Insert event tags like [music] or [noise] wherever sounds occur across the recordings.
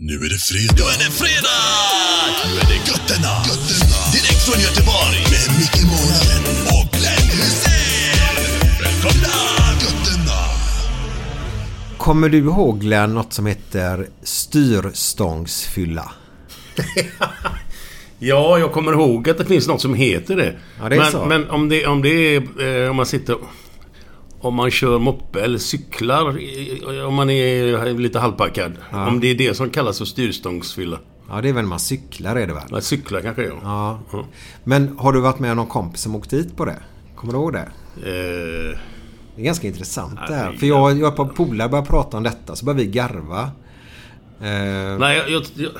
Nu är det fredag. Nu är det fredag! Nu är det götterna. götterna. Direkt från Göteborg. Med Micke Månaden och Glenn Hysén. Välkomna! Götterna. Kommer du ihåg Glenn något som heter styrstångsfylla? [laughs] Ja, jag kommer ihåg att det finns något som heter det. Ja, det är men, så. men om det, om det är... Eh, om man sitter... Om man kör moppe eller cyklar, om man är lite halvpackad. Om det är det som kallas för styrstångsfylla. Ja, det är väl när man cyklar är det väl? Nej, cyklar kanske jag. Ja. Men har du varit med någon kompis som åkt dit på det? Kommer du ihåg det? Eh, Det är ganska intressant det Ja, här. För jag, jag och ett par polare började prata om detta så började vi garva. Eh, nej, jag, jag, jag,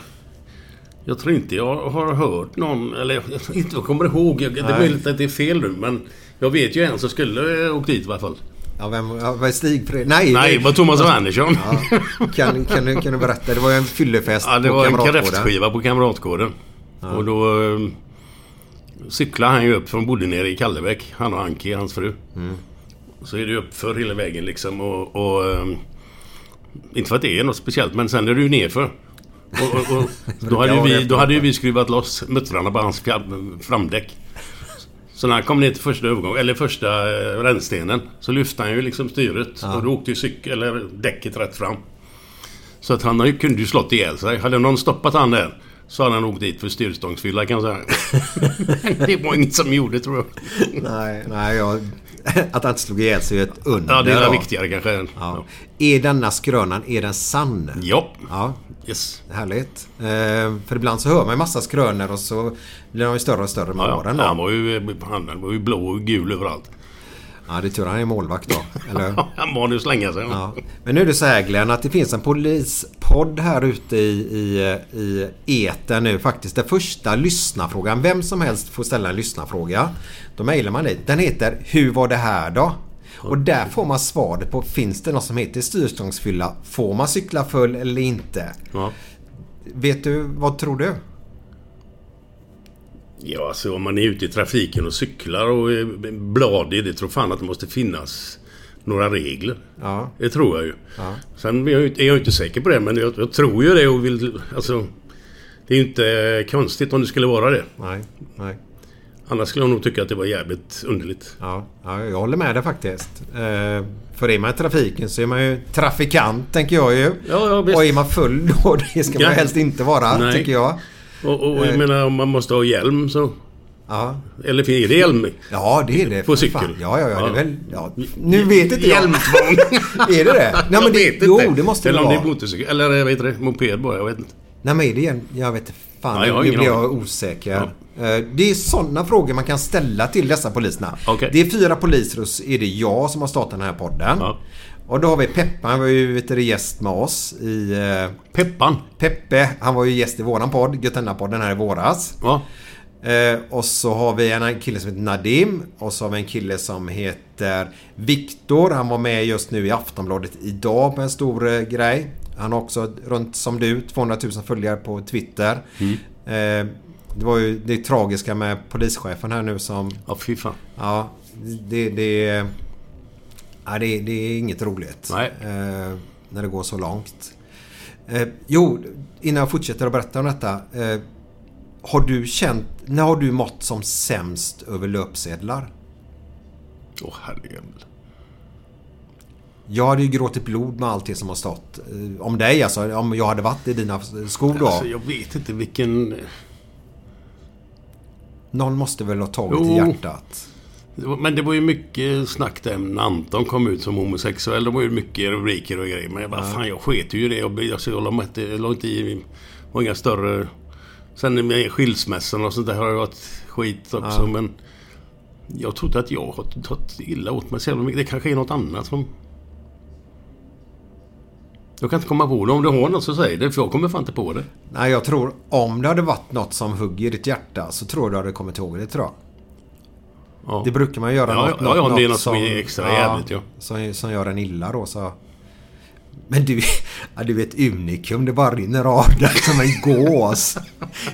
jag tror inte jag har hört någon... Eller jag, inte, jag kommer ihåg. Jag, det är möjligt att det är fel nu, men... Jag vet ju en som skulle eh, åkt dit i alla fall. ja, vem ja, var Stig Fred- Nej, Nej, det var Thomas Wernersson. Ja, kan, kan, du, kan du berätta? Det var ju en fyllefest Ja, det på var en Kamratgården. kräftskiva på Kamratgården. Och då eh, cyklade han ju upp från bodde nere i Kallebäck. Han och Anki, hans fru. Så är det ju uppför hela vägen liksom och... och eh, inte för att det är något speciellt, men sen är det ju nerför. Och, och, och, [laughs] då, hade ju vi, då hade ju vi skruvat loss muttrarna på hans framdäck. Så när han kom ner till första övergången, eller första eh, rännstenen, så lyfte han ju liksom styret. Och då åkte ju cykel, eller däcket rätt fram. Så att han ju- kunde ju slått ihjäl sig. Hade någon stoppat han där så hade han åkt dit för styrstångsfylla kan jag säga. [laughs] det var inget som gjorde tror jag. Nej, nej jag, [laughs] att han inte slog ihjäl sig är ett under. Ja, det är viktigare kanske. Ja. Ja. Är denna skrönan, är den sann? ja. Ja, Yes. härligt. Eh, för ibland så hör man ju massa skrönor och så blir de ju större och större med Ja, åren ja. Han var ju, han var ju blå och gul överallt. Ja, det är tur han är målvakt då. Eller? [laughs] han var nu slänga sig. Ja. Men nu är det så här Glenn att det finns en polispodd här ute i, i, i etern nu faktiskt. Den första lyssnarfrågan. Vem som helst får ställa en lyssnarfråga. Då mejlar man dit. Den heter Hur var det här då? Och där får man svaret på finns det något som heter styrstångsfylla? Får man cykla full eller inte? Ja. Vet du, vad tror du? Ja, alltså om man är ute i trafiken och cyklar och är bladig, det tror fan att det måste finnas några regler. Ja. Det tror jag ju. Sen är jag, är jag inte säker på det, men jag, jag tror ju det och vill... Alltså... Det är ju inte konstigt om det skulle vara det. Nej, nej. Annars skulle jag nog tycka att det var jävligt underligt. Ja, ja, jag håller med dig faktiskt. Eh, för är man i trafiken så är man ju trafikant tänker jag ju. Ja, ja, visst. och är man full då, [laughs] det ska man Ja. helst inte vara Nej. tycker jag. Och, och Eh. jag menar om man måste ha hjälm så... Ja, Eller är det hjälm? ja det är det. På cykel? fan. Ja, ja, ja, Det är Ja. väl, ja. Nu vet inte jag. Hjälmtvång! [laughs] är det det? Nej, men jag det, vet inte. Jo, det måste det Eller om det är vara. motorcykel. Eller vad heter det? Moped bara. Jag vet inte. Nej, men är det igen? Jag vet inte. Fan, Ja, jag nu blir jag osäker. Eh, Det är sådana frågor man kan ställa till dessa poliserna. Okej. Det är fyra poliser och så är det jag som har startat den här podden. Ja. Och då har vi Peppa, han var ju vet du, gäst med oss i... eh, Peppan. Peppe, han var ju gäst i våran podd, Götena-podden här i våras. Ja. Eh, och så har vi en kille som heter Nadim. Och så har vi en kille som heter Viktor. Han var med just nu i Aftonbladet idag på en stor eh, grej. Han har också runt som du 200 000 följare på Twitter. Eh, Det var ju det tragiska med polischefen här nu som... Ja, fy fan. Ja, det... det Ja, det, det är inget roligt. Eh, när det går så långt. Eh, jo, innan jag fortsätter att berätta om detta. Eh, har du känt... När har du mått som sämst över löpsedlar? Åh herrejävlar. Jag hade ju gråtit blod med allt det som har stått. Eh, om dig alltså. Om jag hade varit i dina skor då. Alltså, jag vet inte vilken... Någon måste väl ha tagit Jo. till hjärtat. Men det var ju mycket snack där när Anton kom ut som homosexuell. Det var ju mycket rubriker och grejer. Men jag bara, fan jag sket ju i det. Jag, alltså, jag, la inte, jag la inte i... Det var inga större... Sen med skilsmässan och sånt där har det varit skit också. Men jag trodde att jag har tagit illa åt mig så jävla mycket. Det kanske är något annat som... Jag kan inte komma på det. Om du har något så säg det. För jag kommer fan inte på det. Nej, jag tror om det hade varit något som hugger ditt hjärta så tror jag du hade kommit ihåg det tror jag. Ja. Det brukar man göra. Ja, något, ja, ja, något, det är något som är extra jävligt, ja. Som, som gör en illa då så. Men du, [laughs] ja, du vet unikum, det bara rinner av där som en gås.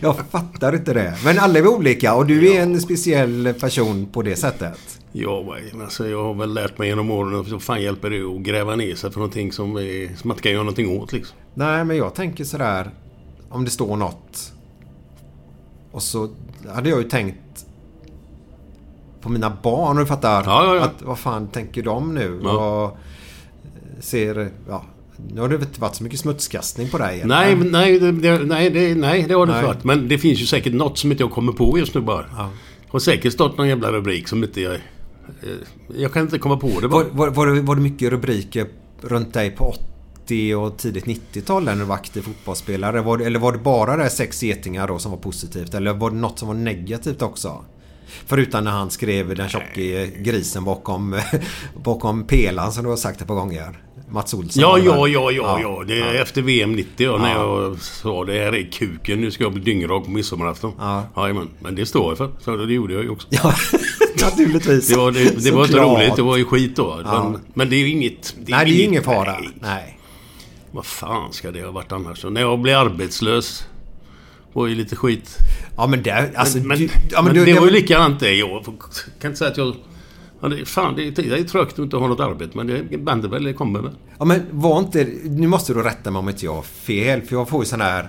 Jag fattar inte det. Men alla är olika och du är en speciell person på det sättet. Ja, alltså, jag har väl lärt mig genom åren att fan hjälper det att gräva ner sig för någonting som, är, som man inte kan göra någonting åt liksom. Nej, men jag tänker sådär. Om det står något. Och så hade jag ju tänkt på mina barn. Du fattar? Ja, ja, ja. Att, vad fan tänker de nu? Ja. Och ser... Ja, nu har det inte varit så mycket smutskastning på dig. Nej, men- nej, det, nej, det, nej, det har det inte varit. Men det finns ju säkert något som inte jag kommer på just nu bara. Ja. Har säkert stått någon jävla rubrik som inte jag... Eh, jag kan inte komma på det bara. Var, var, var, det, var det mycket rubriker runt dig på 80 och tidigt 90-tal när du var aktiv fotbollsspelare? Var det, eller var det bara det sex getingar då som var positivt? Eller var det något som var negativt också? Förutom när han skrev den tjocke eh, grisen bakom, [laughs] bakom pelaren som du har sagt ett par gånger. Mats Olsson. Ja, det ja, ja, ja, ja. Det är efter VM 90 ja, när jag sa det här är kuken. Nu ska jag bli dyngrak på midsommarafton. Ja. Jajamän. Men det står jag för. Så det gjorde jag ju också. Ja, [laughs] naturligtvis. Det var, det, det var inte roligt. Det var ju skit då. Men, men det är ju inget... Nej, det är ingen fara. Nej. Nej. Vad fan ska det ha varit annars? Så när jag blev arbetslös var ju lite skit. Ja, men det... Alltså, men du, ja, men du, det var ju likadant det. Jag kan inte säga att jag... Ja, det, fan, det, det är trögt att inte ha något arbete. Men det vänder väl, det kommer väl. Ja men var inte... Nu måste du rätta mig om inte jag har fel. För jag får ju sån här...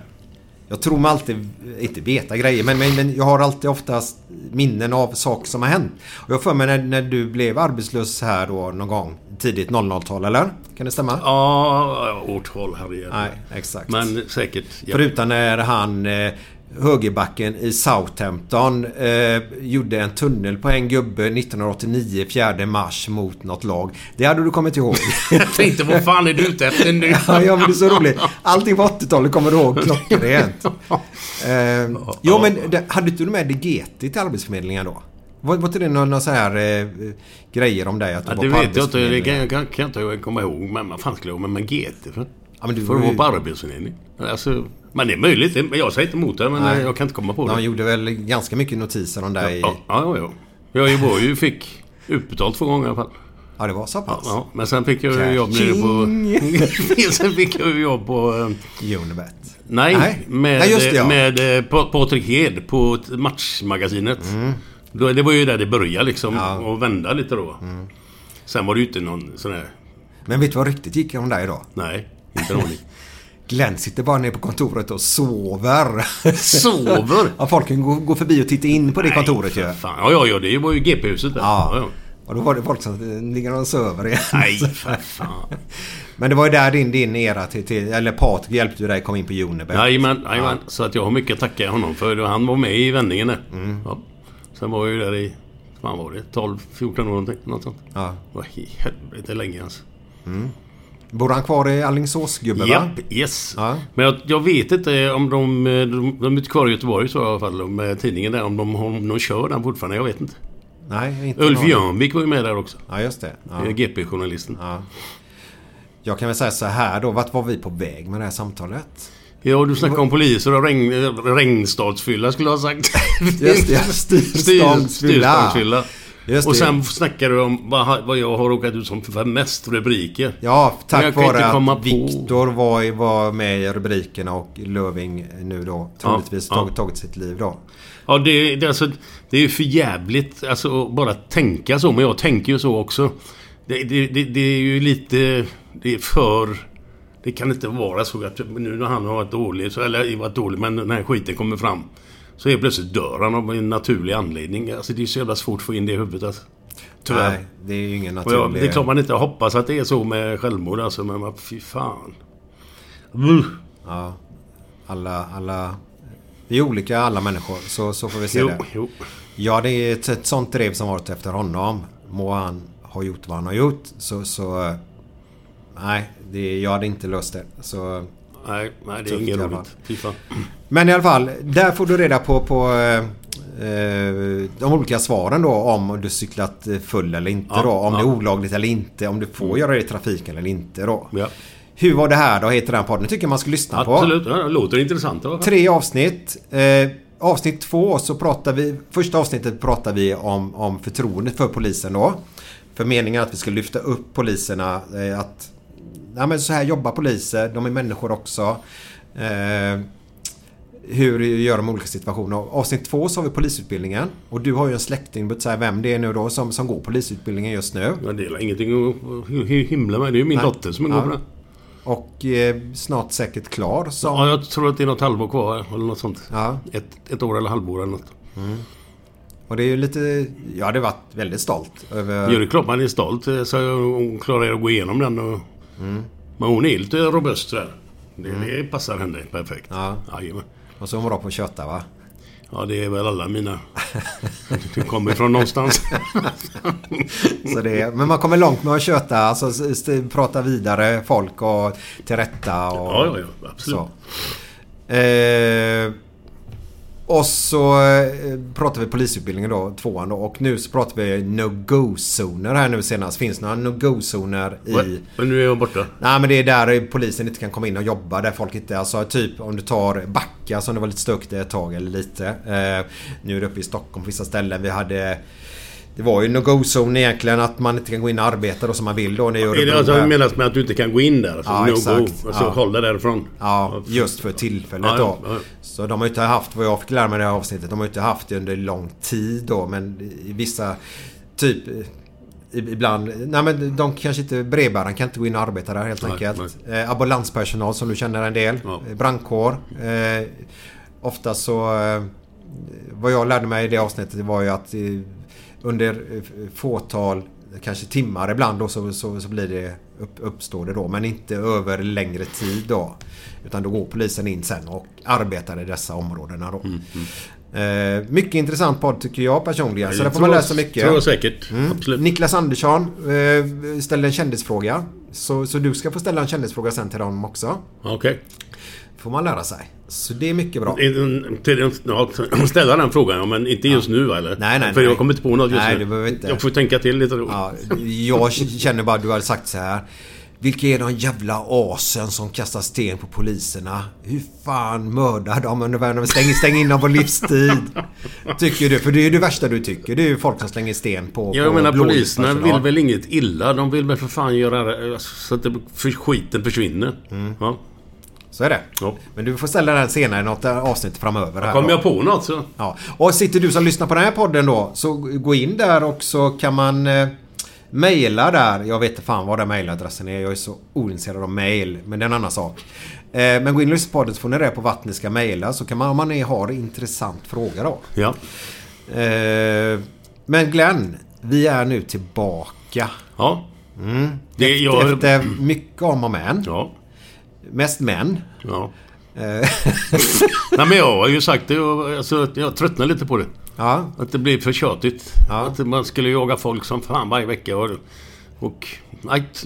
Jag tror mig alltid inte veta grejer men, men, men jag har alltid oftast minnen av saker som har hänt. Och jag för mig när, när du blev arbetslös här då någon gång tidigt 00-tal eller? Kan det stämma? Ja, årtal herregud. Nej, exakt. Men säkert. Ja. Förutom när han eh, högerbacken i Southampton eh, gjorde en tunnel på en gubbe 1989 4 mars mot något lag. Det hade du kommit ihåg. Jag tänkte, vad fan är du ute efter nu? [laughs] Ja, ja, men det är så roligt. Allting på 80-talet kommer du ihåg klockrent. [laughs] Eh, jo, men det, hade inte du med dig GT till Arbetsförmedlingen då? Var, var inte det några så här eh, grejer om dig? Att du Ja, var det på vet jag inte. Det Arbetsförmedlingen? kan, kan, kan inte jag komma ihåg. Men vad fan skulle jag ha med mig GT för? Ja, men du För att vara på arbetsförmedling. Alltså, men det är möjligt. Jag säger inte emot det. Men Nej. jag kan inte komma på De det. gjorde väl ganska mycket notiser om dig? Ja, ja, ja. ja. Jag var ju, fick utbetalt två gånger i alla fall. Ja, det var så pass? Ja, men sen fick jag ju jobb nere på... [laughs] sen fick jag ju jobb på... eh, Unibet. Nej, Nej. med, Nej, just det, ja. med eh, Pa- Patrik Hed på Matchmagasinet. Då, det var ju där det började liksom. Mm. Ja. Mm. Och vända lite då. Sen var det ju inte någon sån här... Men vet du vad ryktet gick om dig då? Nej, inte en aning. [laughs] Glenn sitter bara nere på kontoret och sover. Sover? [laughs] ja, folk kan gå, gå förbi och titta in på det kontoret ju. Nej, fan. Ja, ja, ja. Det var ju GP-huset där. Ja. ja. Och då var det folk som ligger och sover igen. Nej, för fan. [laughs] Men det var ju där din, din era till, till eller Patrik hjälpte dig komma in på Unibet. Jajamän, jajamän. Så att jag har mycket att tacka honom för. Han var med i vändningen där. Mm. Ja. Sen var jag ju där i... Vad var det? 12, 14 år någonting. Något sånt. Ja. Vad i helvete länge alltså. Bor han kvar i Alingsås gubbe va? Japp, yes. Ja. Men jag, jag vet inte om de... eh, De, de är inte kvar i Göteborg så i alla fall. Med tidningen där. Om de, om de kör den fortfarande. Jag vet inte. Nej, inte Ulf. Jörnvik var ju med där också. Ja, just det. Ja. Ja. GP-journalisten. Ja. Jag kan väl säga så här då. Vart var vi på väg med det här samtalet? Ja, du snackade om poliser och regn, eh, regnstadsfylla skulle jag ha sagt. [laughs] Just det, styrstadsfylla. Just Och det. sen snackar du om vad, vad jag har råkat ut som för mest rubriker. Ja, tack vare att Viktor var, var med i rubrikerna och Löving nu då troligtvis Ja, ja. tagit, tagit sitt liv då. Ja, det, det, alltså, det är ju för jävligt alltså, att bara tänka så. Men jag tänker ju så också. Det, det, det, det är ju lite... Det är för... Det kan inte vara så att nu när han har varit dålig, så, eller varit dålig, men den här skiten kommer fram. Så är plötsligt dör han av en naturlig anledning. Alltså det är så jävla svårt att få in det i huvudet. Alltså. Tyvärr. Nej, det är ju ingen Och jag, naturlig... det är klart man inte hoppas att det är så med självmord alltså, men fy fan. Uh. Ja, alla, alla... Vi är olika alla människor, så, så får vi se Jo, det. jo. Ja, det är ett, ett sånt drev som varit efter honom. Må han ha gjort vad han har gjort, så... så nej, det, jag hade inte löst det. Så, Nej, nej, det är inget roligt. Men i alla fall, där får du reda på, på eh, de olika svaren då om du cyklat full eller inte Ja, då. Om ja. det är olagligt eller inte. Om du får göra det i trafiken eller inte då. Ja. Hur var det här då? Heter den podden. tycker jag man ska lyssna på. Absolut, ja, det låter intressant. fall. Tre avsnitt. Eh, avsnitt två så pratar vi... Första avsnittet pratar vi om, om förtroendet för polisen då. För meningen att vi ska lyfta upp poliserna. Eh, att... Ja men så här jobbar poliser. De är människor också. Eh, hur gör de olika situationer? Avsnitt två så har vi polisutbildningen. Och du har ju en släkting, but säga vem det är nu då som, som går polisutbildningen just nu. Jag delar ingenting att himla med. Det är ju min Nej. dotter som Ja. går på det. Och eh, snart säkert klar som... Ja, jag tror att det är något halvår kvar eller något sånt. Ja. Ett, ett år eller halvår eller något. Och det är ju lite... Jag hade varit väldigt stolt över... Ja, det är klart man är stolt. eh, Så hon klarar att gå igenom den. Och... Mm. Men hon är lite robust där. Det, det passar henne perfekt. Ja. Jajamän. Och så är hon bra på att köta va? Ja, det är väl alla mina. Det kommer ifrån någonstans. [laughs] Så det är, men man kommer långt med att köta, alltså prata vidare folk och till rätta och Ja, ja, ja. Absolut. så. Eh, och så eh, pratar vi polisutbildningen då, tvåan då. Och nu så pratar vi no-go-zoner här nu senast. Finns några no-go-zoner i... Men nu är jag borta. Nej men det är där polisen inte kan komma in och jobba. Där folk inte... Alltså typ om du tar Backa som det var lite stökigt ett tag eller lite. Eh, nu är det uppe i Stockholm på vissa ställen. Vi hade... Det var ju no-go-zon egentligen att man inte kan gå in och arbeta då som man vill då. När Är det alltså menas med att du inte kan gå in där? Alltså, Ja, no exakt. go. Alltså Ja. hålla därifrån? Ja, just för tillfället Ja, då. ja. Så de har ju inte haft, vad jag fick lära mig i det här avsnittet, de har ju inte haft det under lång tid då. Men i vissa, typ Ibland, nej men de kanske inte, brevbäraren kan inte gå in och arbeta där helt Nej, enkelt. Eh, ambulanspersonal som du känner en del. Ja. Eh, Brandkår. Eh, ofta så, eh, vad jag lärde mig i det avsnittet var ju att eh, under eh, fåtal, kanske timmar ibland då så, så, så blir det, upp, uppstår det då. Men inte över längre tid då. Utan då går polisen in sen och arbetar i dessa områdena då. Eh, mycket intressant podd tycker jag personligen. Så där får man läsa mycket. Tror jag säkert. Mm. Absolut. Niklas Andersson eh, ställde en kändisfråga. Så, så du ska få ställa en kändisfråga sen till dem också. Okej. Får man lära sig. Så det är mycket bra. Ja, ställa den frågan, ja, men inte just nu va, eller? Nej, nej, För nej. jag kommer inte på något just Nej, nu. du behöver inte. Jag får tänka till lite då. Ja, jag känner bara att du hade sagt så här. Vilka är de jävla asen som kastar sten på poliserna? Hur fan mördar de under världen? Stäng, stäng in dem på livstid. Tycker du? För det är det värsta du tycker. Det är ju folk som slänger sten på Jag på menar poliserna vill väl inget illa. De vill väl för fan göra så att skiten försvinner. Ja. Så är det. Ja. Men du får ställa den senare i något avsnitt framöver. Här Kommer jag på något så... Ja. Och sitter du som lyssnar på den här podden då så gå in där och så kan man eh, mejla där. Jag vet inte fan vad den mejladressen är. Jag är så ointresserad av mejl. Men det är en annan sak. Eh, men gå in och lyssna på podden så får ni reda på vart ni ska mejla. Så kan man om man är, har intressant fråga då. Ja. Eh, men Glenn, vi är nu tillbaka. Ja. Det, Efter, jag, efter mycket om och men. Ja. Mest män. Ja. Eh, Nej men jag har ju sagt det. Jag, alltså, jag tröttnar lite på det. ja. Att det blir för tjatigt. Ja. Att man skulle jaga folk som fan varje vecka. Och, och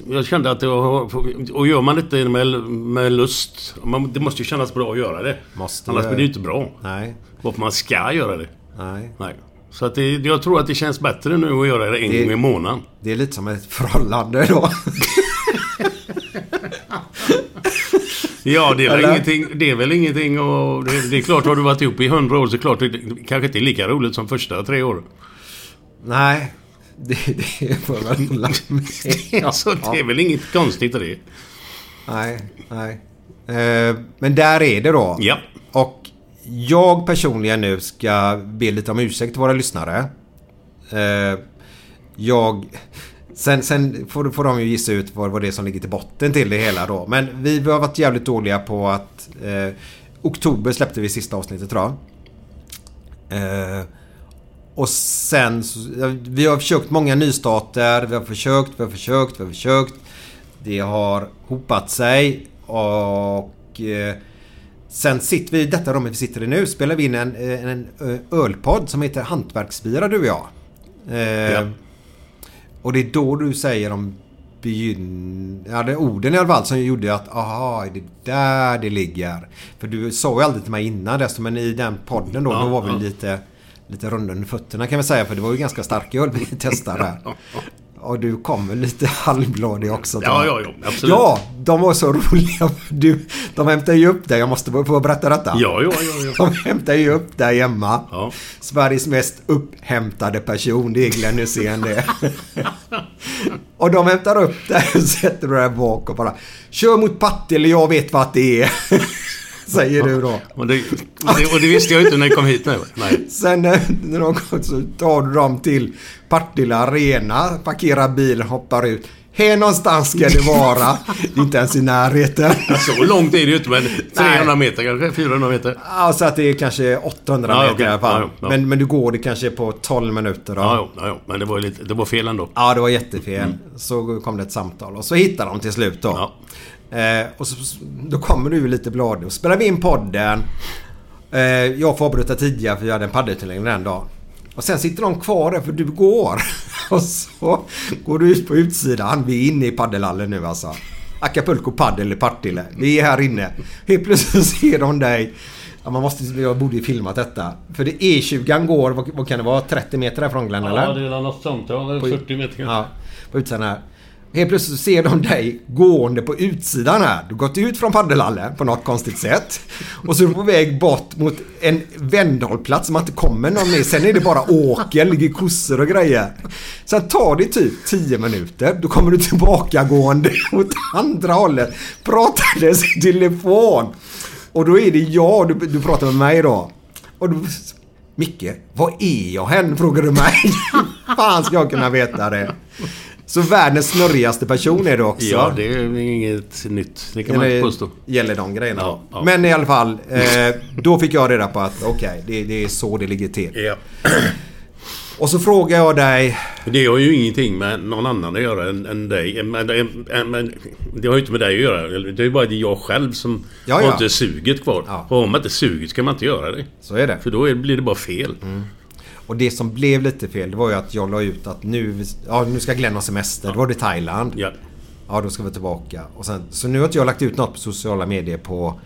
jag kände att jag har... Och gör man inte det med, med lust. Man, det måste ju kännas bra att göra det. Måste Annars det. blir det ju inte bra. Nej. Varför man ska göra det. Nej. Nej. Så att det, jag tror att det känns bättre nu att göra det en Det- gång i månaden. Det är lite som ett förhållande då. [laughs] Ja, det är väl ingenting... Det är väl ingenting och det, det är klart, har du varit ihop i hundra år så klart det, kanske inte är lika roligt som första tre år. Nej. Det, det får jag väl hålla med [laughs] Så det är väl inget konstigt i det. Nej, nej. Eh, men där är det då. Ja. Och jag personligen nu ska be lite om ursäkt till våra lyssnare. Eh, jag... Sen, sen får, får de ju gissa ut vad, vad det är som ligger till botten till det hela då. Men vi har varit jävligt dåliga på att... Eh, oktober släppte vi sista avsnittet tror jag. Eh, och sen... så- Vi har försökt många nystarter. Vi har försökt, vi har försökt, vi har försökt. Det har hopat sig och... Eh, sen sitter vi i detta rummet vi sitter i nu. Spelar vi in en, en, en ölpodd som heter Hantverksbira du och jag. Eh, Ja. Och det är då du säger om begynn... Ja, det orden i alla fall som gjorde att aha, är det där det ligger. För du sa ju aldrig till mig innan dess, men i den podden då, Ja, då var vi ja. lite, lite runda under fötterna kan vi säga. För det var ju ganska starka öl vi testade. Och du kommer lite [laughs] halvbladig också. Ja, ja, ja, absolut. Ja, de var så [laughs] roliga. Du, de hämtade ju upp dig. Jag måste få berätta detta. Ja, ja, ja. ja. De hämtade ju upp dig hemma. Ja. Sveriges mest upphämtade person, det är Glenn Hysén det. [laughs] och de hämtar upp dig och sätter du där bak och bara Kör mot Partille, jag vet vart det är. [laughs] Säger du då. Och det, och det, visste jag inte när jag kom hit. Nej. nej. Sen när när de kom så tar du dem till Partille Arena, parkerar bilen, hoppar ut. Här någonstans ska det vara. Det är inte ens i närheten. Så långt är det ju inte, men 300 meter kanske? 400 meter? Alltså att det är kanske 800 Ja, meter okej. i alla fall. Ja, ja. Men, men du går det kanske på 12 minuter då. Ja, ja, ja, men det var, lite, det var fel ändå. Ja, det var jättefel. Så kom det ett samtal och så hittade de till slut då. Eh, och så, då kommer du lite bladig och spelar vi in podden. Eh, jag får avbryta tidigare för jag hade en paddelturnering den dagen. Och sen sitter de kvar där för du går. [laughs] och så går du ut på utsidan. Vi är inne i paddelhallen nu alltså. Acapulco Paddel i Partille. Vi är här inne. Helt plötsligt [laughs] ser de dig. Ja, man måste, jag borde ju filmat detta. För det E20 går, vad, vad kan det vara? 30 meter härifrån Glenn eller? Ja, det är något sånt. Ja, 40 meter kanske. Ja, på utsidan här. Helt plötsligt så ser de dig gående på utsidan här. Du har gått ut från paddelhallen på något konstigt sätt. Och så är du på väg bort mot en vändhållplats som man inte kommer någon med. Sen är det bara åker, ligger kossor och grejer. Sen tar det typ 10 minuter. Då kommer du tillbaka gående [laughs] åt andra hållet. Pratades i telefon. Och då är det jag, du, du pratar med mig då. Och du, Micke, var är jag hen? Frågar du mig. Hur [laughs] fan ska jag kunna veta det? Så världens snurrigaste person är du också. Ja, det är inget nytt. Det kan man Eller inte påstå. gäller de grejerna. Ja, ja. Men i alla fall, eh, då fick jag reda på att okej, det, det är så det ligger till. Ja. [clears throat] Och så frågar jag dig... Det har ju ingenting med någon annan att göra än, än dig. Men, det har ju inte med dig att göra. Det är ju bara det jag själv som Ja, har inte suget kvar. Ja. Och har man inte suget ska man inte göra det. Så är det. För då blir det bara fel. Och det som blev lite fel, det var ju att jag la ut att nu, ja, nu ska Glenn ha semester. Då var det Thailand. Ja. Ja, då ska vi tillbaka. Och sen, så nu har inte jag lagt ut något på sociala medier på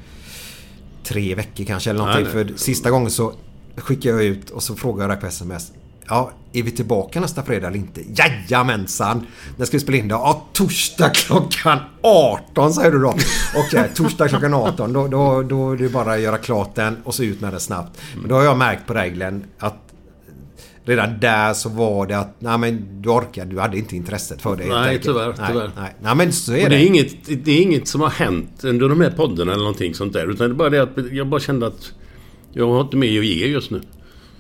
tre veckor kanske eller någonting. Nej, nej. För sista gången så skickade jag ut och så frågade jag dig på sms. Ja, är vi tillbaka nästa fredag eller inte? Jajamensan! När ska vi spela in då? Ja, torsdag klockan 18 säger du då. [laughs] Okej, torsdag klockan 18. Då, då, då är det bara att göra klart den och så ut med den snabbt. Men då har jag märkt på Glenn att Redan där så var det att nej men du orkar, du hade inte intresset för det Nej, enkelt. tyvärr, Nej, tyvärr. Nej, nej men så är Och det. det är, inget, det är inget som har hänt under de här poddarna eller någonting sånt där. Utan det är bara det att jag bara kände att jag har inte mer att ge just nu.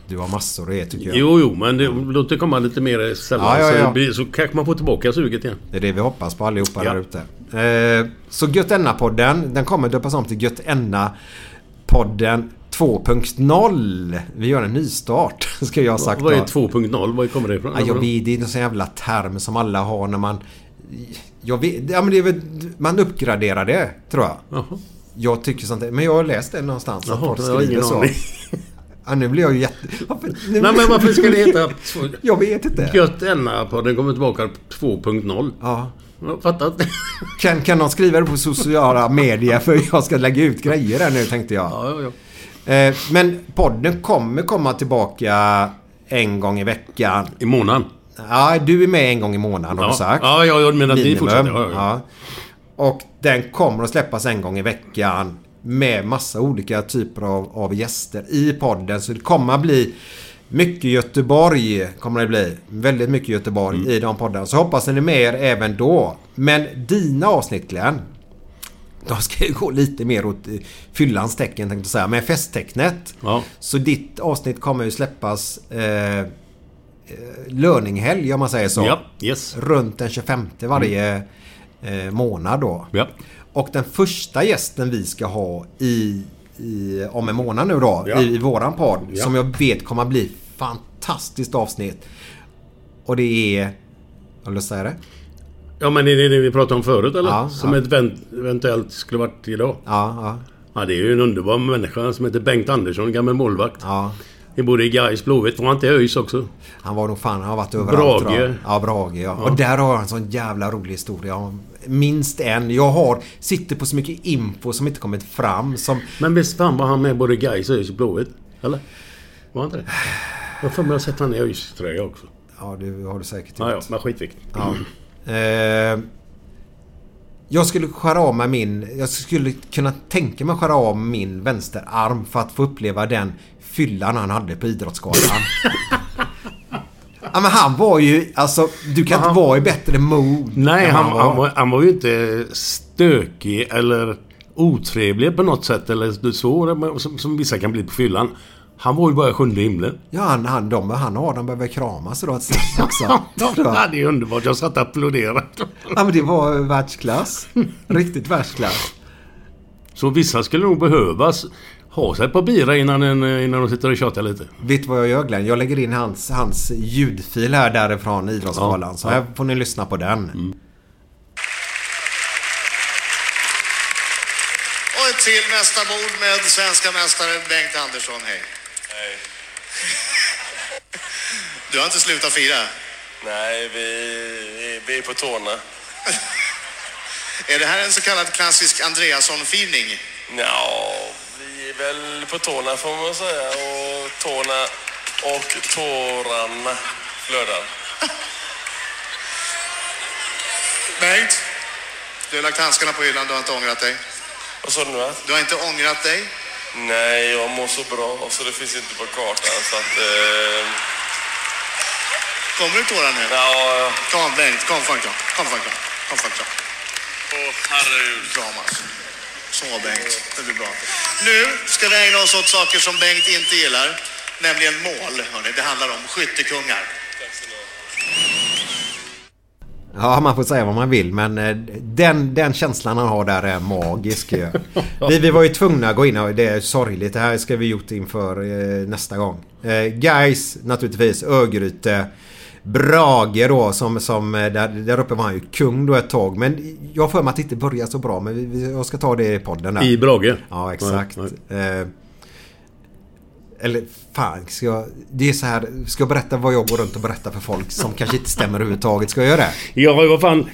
Du har massor att ge tycker jag. Jo, jo, men det, låt det komma lite mer sällan. Ja, ja, Så, ja. blir, så kanske man får tillbaka suget igen. Det är det vi hoppas på allihopa Ja. där ute. Eh, så Gött podden den kommer döpas om till Gött podden 2.0. Vi gör en nystart, [laughs] ska jag ha sagt. Vad är då. 2.0? Var kommer det ifrån? Ja, jag vet, det är en sån jävla term som alla har när man... Jag vet, ja, men det är väl, man uppgraderar det, tror jag. Jaha. Jag tycker sånt Men jag har läst det någonstans. Jaha, att folk har skriver ingen så. aning. [laughs] Ja, nu blir jag ju jätte... Varför, nu, Nej, men varför ska det heta... [laughs] Jag vet inte. Gött NA-podden kommer tillbaka 2.0. Ja. Inte. Kan, kan någon skriva det på sociala medier för jag ska lägga ut grejer där nu tänkte jag. Ja, ja, ja. Eh, men podden kommer komma tillbaka en gång i veckan. I månaden. Ja, du är med en gång i månaden har Ja, du sagt. ja, ja, jag menar att ni fortsätter. Ja. Ja. Och den kommer att släppas en gång i veckan med massa olika typer av, av gäster i podden. Så det kommer att bli Mycket Göteborg kommer det bli. Väldigt mycket Göteborg Mm. i de poddarna. Så hoppas ni är med er även då. Men dina avsnitt Glenn. De ska ju gå lite mer åt eh, fyllans tecken tänkte jag säga. Men festtecknet. Ja. Så ditt avsnitt kommer ju släppas eh, eh, löningshelg om man säger så. Ja, yes. Runt den 25 varje eh, månad då. Ja. Och den första gästen vi ska ha i, i om en månad nu då Ja. i, i våran podd som jag vet kommer bli fantastiskt avsnitt. Och det är... Har du lust att säga det? Ja men det är det vi pratade om förut eller? Ja, som ja. event, eventuellt skulle varit idag. Ja, ja, Ja det är ju en underbar människa som heter Bengt Andersson, gammal målvakt. ja. Vi bor i Gais Blåvitt. Var han inte i ÖIS också? Han var nog fan, han har varit överallt. Brage. Ja, Brage ja. Och där har han en sån jävla rolig historia. Minst en. Jag har, sitter på så mycket info som inte kommit fram. Som, Men visst fan var han med både i Gais och ÖIS Blåvitt? Eller? Var han inte det? Jag har för mig att jag sett han i ÖIS-tröja också. ja, det har du säkert gjort. Ja, ja, men skitviktigt. Ja. Eh, jag skulle skära av med min... Jag skulle kunna tänka mig skära av min vänsterarm för att få uppleva den fyllan han hade på Idrottsgalan. [laughs] ja, men han var ju... Alltså, du kan inte vara i bättre mood. Nej, han, han, var, han var ju inte stökig eller otrevlig på något sätt. Eller så som, som vissa kan bli på fyllan. Han var ju bara i sjunde himlen. Ja, han, han, de, han och Adam behöver kramas idag också. Ja, det är underbart. Jag satt och applåderade. Ja, men det var världsklass. [laughs] Riktigt världsklass. Så vissa skulle nog behövas ha sig par bira innan, en, innan de sitter och tjatar lite. Vet du vad jag gör Glenn? Jag lägger in hans, hans ljudfil här därifrån Idrottsgalan. Ja, så ja. här får ni lyssna på den. Och ett till mästarbord med svenska mästare Bengt Andersson. Hej. Hej. Du har inte slutat fira? Nej, vi, vi är på tårna. Är det här en så kallad klassisk Andreasson-firning? Ja, vi är väl på tårna får man säga. Och tårna och tårarna flödar. [laughs] Bengt, du har lagt handskarna på hyllan. Du har inte ångrat dig. Vad sa du nu? Du har inte ångrat dig. Nej, jag mår så bra så det finns inte på kartan. Så att, eh, Kommer du tårar nu? ja, Kom Bengt, kom kram. Kom för en kram. Kom en kram. åh herregud. Kramas. Så Bengt, det blir bra. Nu ska vi ägna oss åt saker som Bengt inte gillar. Nämligen mål. Hörrni. Det handlar om skyttekungar. Ja, man får säga vad man vill men eh, den, den känslan han har där är magisk [laughs] vi, vi var ju tvungna att gå in och det är sorgligt. Det här ska vi gjort inför eh, nästa gång. Eh, guys naturligtvis, Örgryte. Brage då som, som eh, där, där uppe var han ju kung då ett tag. Men jag har för mig att det inte började så bra. Men vi, vi, jag ska ta det i podden där. I Brage. Ja, exakt. Ja, ja. Eh, eller fan, ska jag... Det är så här. Ska jag berätta vad jag går runt och berättar för folk som [laughs] kanske inte stämmer överhuvudtaget? Ska jag göra det? Ja, vad fan.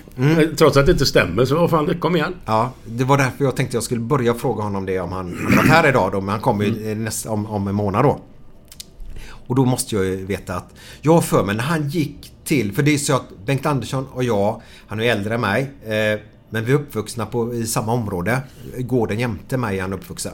Trots att det inte stämmer så vad fan, kom igen. Ja, det var därför jag tänkte jag skulle börja fråga honom det om han han var här idag då. Men han kommer ju nästa, om, om en månad då. Och då måste jag ju veta att jag har för mig när han gick till... För det är så att Bengt Andersson och jag, han är äldre än mig. Eh, men vi är uppvuxna på, i samma område. Gården jämte mig är han uppvuxen.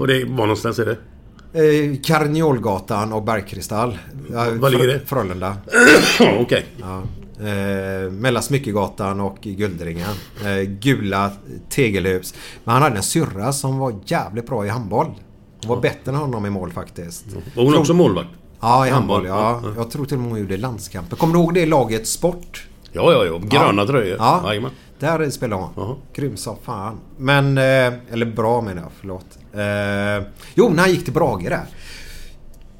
Och det var någonstans är det? Eh, Karniolgatan och Bergkristall. Ja, Var ligger det? Frölunda. [clears throat] Okej. Ja. Eh, mellan Smyckegatan och Guldringen. Eh, gula tegelhus. Men han hade en syrra som var jävligt bra i handboll. Hon var bättre än honom i mål faktiskt. Var hon också målvakt? Ja, i handboll. Handboll, Ja. ja. Jag tror till och med hon gjorde landskamper. Kommer du ihåg det laget Sport? Ja, ja, ja. Gröna Ja. tröjor. Ja. Jajamän. Där spelade hon. Jaha. Grym som fan. Men... Eh, eller bra menar jag, förlåt. Eh, jo, när han gick till Brage där.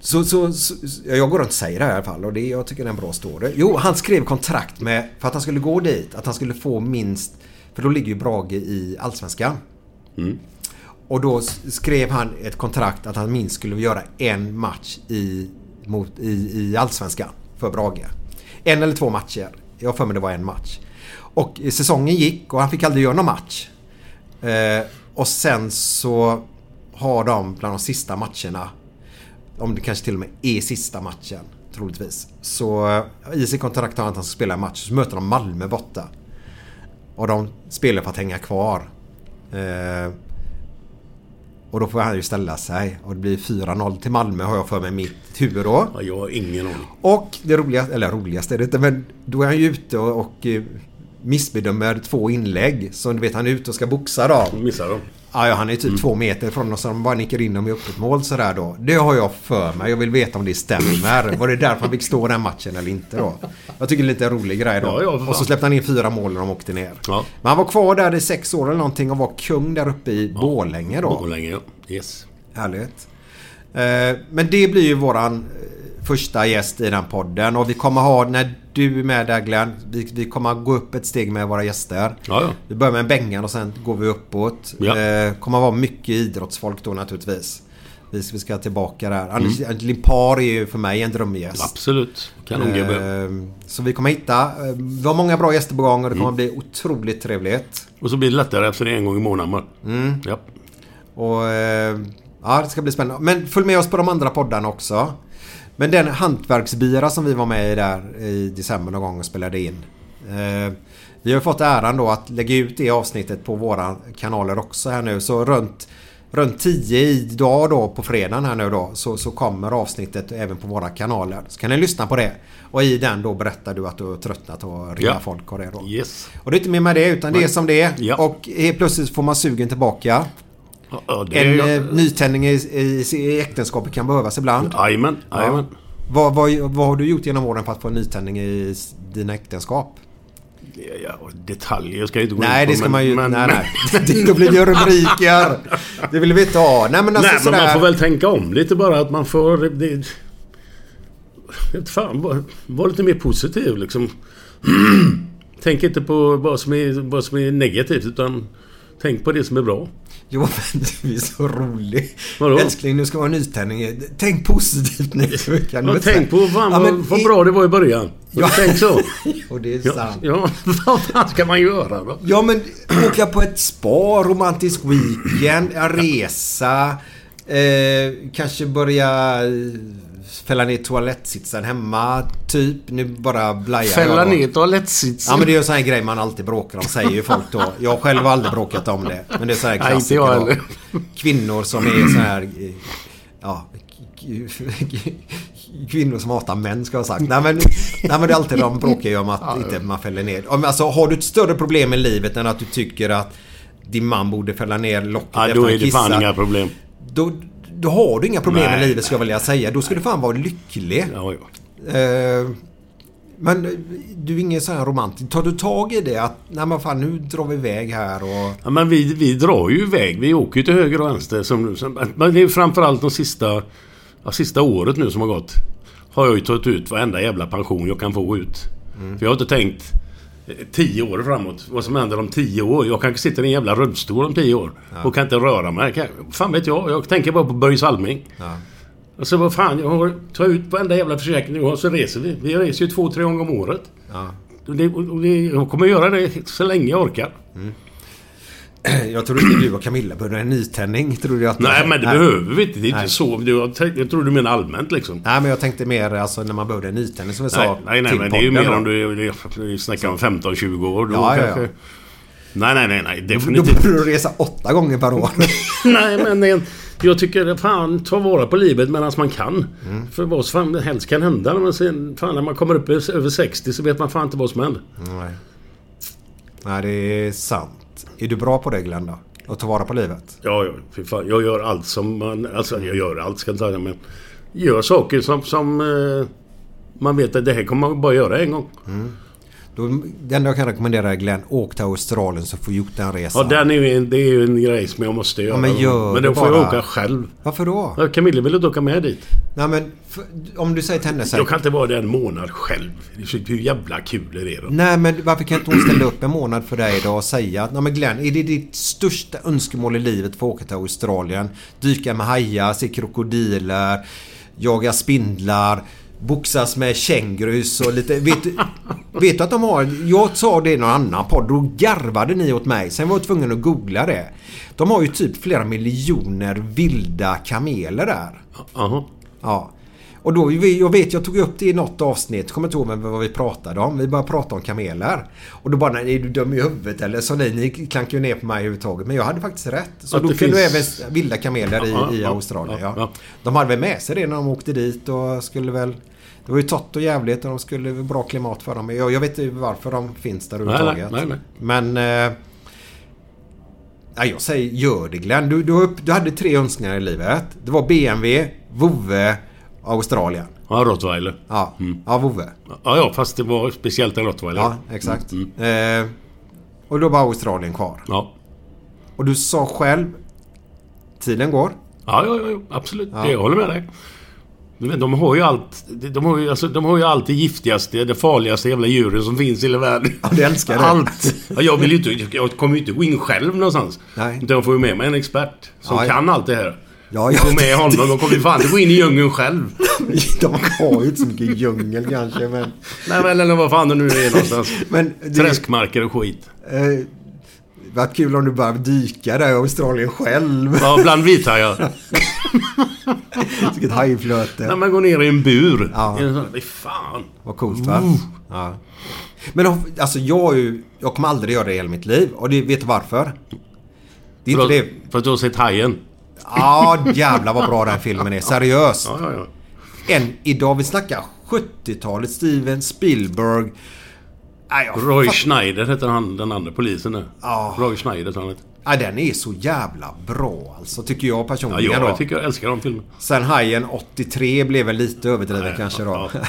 Så, så, så, jag går runt och säger det här i alla fall och det, jag tycker det är en bra story. Jo, han skrev kontrakt med, för att han skulle gå dit, att han skulle få minst, för då ligger ju Brage i Allsvenskan. Och då skrev han ett kontrakt att han minst skulle göra en match i, mot, i, i Allsvenskan för Brage. En eller två matcher. Jag har för mig det var en match. Och säsongen gick och han fick aldrig göra någon match. Eh, och sen så har de bland de sista matcherna om det kanske till och med är sista matchen troligtvis. Så eh, i sitt kontrakt har han att han ska spela en match. Så möter de Malmö borta. Och de spelar för att hänga kvar. Eh, och då får han ju ställa sig. Och det blir 4-0 till Malmö har jag för mig mitt huvud då. Ja, jag har ingen aning. Och det roligaste, eller roligaste är det inte, men då är han ju ute och, och missbedömer två inlägg. Så du vet han är ute och ska boxa då. Missar de? Ja, ja, han är typ två meter ifrån oss så de bara nickar in dem i öppet mål sådär då. Det har jag för mig. Jag vill veta om det stämmer. Var det därför han fick stå den matchen eller inte då? Jag tycker det är lite rolig grej då. Ja, ja, och så släppte han in fyra mål när de åkte ner. Ja. Men han var kvar där i sex år eller någonting och var kung där uppe i Borlänge då. Borlänge, ja. Yes. Härligt. Eh, Men det blir ju våran eh, första gäst i den podden och vi kommer ha, när du är med där Glenn, vi, vi kommer gå upp ett steg med våra gäster. Ja, ja. Vi börjar med en Bengan och sen går vi uppåt. Ja. Eh, kommer vara mycket idrottsfolk då naturligtvis. Vi ska, vi ska tillbaka där. Anders Limpar är ju för mig en drömgäst. Absolut. Kanongubbe. Eh, Så vi kommer hitta... eh, Vi har många bra gäster på gång och det kommer bli otroligt trevligt. Och så blir det lättare efter det en gång i månaden. Mm. Ja. Och eh, ja, det ska bli spännande. Men följ med oss på de andra poddarna också. Men den hantverksbira som vi var med i där i december någon gång och spelade in. Eh, vi har fått äran då att lägga ut det avsnittet på våra kanaler också här nu. Så runt, runt 10 idag då på fredagen här nu då så, så kommer avsnittet även på våra kanaler. Så kan ni lyssna på det. Och i den då berättar du att du har tröttnat och ringa Ja. folk och det då. Yes. Och det är inte mer med det utan det är Nej. som det är. Ja. Och helt plötsligt får man sugen tillbaka. Ja, ja, En är... eh, nytändning i, i, i äktenskapet kan behövas ibland. Jajamän, jajamän. Vad, vad, vad har du gjort genom åren för att få en nytändning i dina äktenskap? Ja, ja, detaljer ska jag inte gå Nej, in på. det ska men- man ju... men- nej, nej. [laughs] Det- Då blir det ju rubriker. Det vill vi inte ha. Nej, men alltså Nej, men man får väl tänka om lite bara. Att man får... Det, jag fan, var, var lite mer positiv liksom. [clears throat] Tänk inte på vad som, är, vad som är negativt utan tänk på det som är bra. Jo, men du är så rolig. Vadå? Älskling, nu ska vara en nytändning. Tänk positivt nu. Kan du Ja, tänk på fan, Ja, men vad i- bra det var i början. Ja. Tänk så. [laughs] Och det är Ja, sant. ja, [laughs] vad fan ska man göra då? Ja men åka på ett spa, romantisk weekend, en resa. Eh, kanske börja fälla ner toalettsitsen hemma. Typ. Nu bara blajar Fälla jag ner toalettsitsen. Ja men det är ju en sån här grej man alltid bråkar om säger ju folk då. Jag själv har aldrig bråkat om det. Men det är så här [laughs] Nej, inte jag klassiker då. heller. Kvinnor som är så här... Ja... Kvinnor som hatar män ska jag ha sagt. Nej men, nej, men det är alltid de bråkar ju om att inte man fäller ner. Alltså har du ett större problem i livet än att du tycker att din man borde fälla ner locket Ja, efter då han är det fan inga problem. Då, då har du inga problem Nej, i livet ska jag vilja säga. Då ska du fan vara lycklig. Ja, ja. Eh, men du är ingen sån här romantisk. Tar du tag i det att nej men fan nu drar vi iväg här och... Ja, men vi, vi drar ju iväg. Vi åker ju till höger och vänster. Som, som, men det är framförallt de sista, ja, sista året nu som har gått. Har jag ju tagit ut varenda jävla pension jag kan få ut. För jag har inte tänkt... tio år framåt. Vad som händer om tio år. Jag kanske sitter i en jävla rullstol om tio år. Och kan inte röra mig. Fan vet jag. Jag tänker bara på Börje Salming. Ja. Och så vad fan, jag har, tar ut varenda jävla försäkring har så reser vi. Vi reser ju två, tre gånger om året. Ja. Och det, och det, jag kommer göra det så länge jag orkar. [clears throat] Jag trodde du och Camilla behövde en nytändning. Trodde jag att Nej, men det behöver vi inte. Det är Nej. inte så. Jag, tänk- jag tror du menar allmänt liksom. Nej, men jag tänkte mer alltså när man behövde en nytändning som vi Nej, sa. nej, nej men det är ju mer då. om du, snackar om 15-20 år. Då Ja, ja, kanske... ja. Nej, nej, nej, nej. Då Definitivt. borde du resa åtta gånger per år. [laughs] nej, men det, jag tycker fan ta vara på livet medan man kan. Mm. För vad som helst kan hända. Men sen, fan, när man kommer upp över 60 så vet man fan inte vad som händer. nej. nej, det är sant. Är du bra på det Glenn då? Att ta vara på livet? Ja, ja, fy fan. Jag gör allt som man... Alltså, jag gör allt ska jag säga, men... Gör saker som... som eh, man vet att det här kommer man bara göra en gång. Då, enda jag kan rekommendera är Glenn, åk till Australien så får du gjort den Ja, resan. den är ju en, det är ju en grej som jag måste göra. men gör men då får jag bara. åka själv. Varför då? Ja, Camilla vill inte åka med dit. Nej men, för, om du säger till henne så här, Jag kan inte vara där en månad själv. Hur jävla kul är det då? Nej men varför kan inte hon ställa upp en månad för dig då och säga att Nej men Glenn, är det ditt största önskemål i livet för att åka till Australien? Dyka med hajar, se krokodiler, jaga spindlar, boxas med kängurus och lite... Vet, vet du att de har... Jag sa det i någon annan podd, då garvade ni åt mig. Sen var jag tvungen att googla det. De har ju typ flera miljoner vilda kameler där. Jaha. Ja. Och då, jag vet, jag tog upp det i något avsnitt. Kommer inte ihåg vad vi pratade om. Vi började prata om kameler. Och då bara, nej, är du dum i huvudet eller? Så nej, ni klankar ju ner på mig överhuvudtaget. Men jag hade faktiskt rätt. Så Att då kunde finns- även vilda kameler i, Ja, i ja, Australien. ja. De hade väl med sig det när de åkte dit och skulle väl... Det var ju tott och jävligt och de skulle bra klimat för dem. Jag, jag vet inte varför de finns där överhuvudtaget. nej, nej. Men... Eh, ja, jag säger gör det Glenn. Du, du, du hade tre önskningar i livet. Det var BMW, Vove Australien. Ja, rottweiler. Ja, ja Vove. Ja, ja, fast det var speciellt en rottweiler. Ja, exakt. Mm. Eh, och då var Australien kvar. Ja. Och du sa själv... Tiden går. Ja, ja, ja, absolut. Ja. Jag håller med dig. De har ju allt... De har ju, alltså, de har ju allt det giftigaste, det farligaste jävla djuren som finns i hela världen. Ja, du älskar det. Allt! Ja, jag vill ju inte... Jag kommer ju inte gå in själv någonstans. Nej. Utan jag får ju med mig en expert som ja. kan allt det här. Ja, Jag ja. får med honom. De kommer ju fan inte gå in i djungeln själv. [laughs] De har ju inte så mycket djungel kanske men... Nej, men eller vad fan det nu är [laughs] någonstans. Men det, Träskmarker och skit. eh, vad kul om du bara dyka där i Australien själv. Ja, bland vithajar. [laughs] Vilket hajflöte. När man går ner i en bur. Ja. Fy fan. Vad coolt va? Ja. Men alltså jag är ju... Jag kommer aldrig göra det i hela mitt liv. Och det, vet du varför? Det är För inte att, det... för att du har sett Hajen. Ja, jävlar vad bra den filmen är. Seriöst. Ja, ja, ja. En idag, vi snackar 70-talet, Steven Spielberg. Nej, jag Roy fatt- Schneider heter han, den andra polisen nu. Ja. Roy Schneider tror han heter. Ja, den är så jävla bra alltså, tycker jag Ja, personligen jag, då. jag tycker jag älskar de filmerna. Sen Hajen 83 blev väl lite överdriven kanske då. Ja,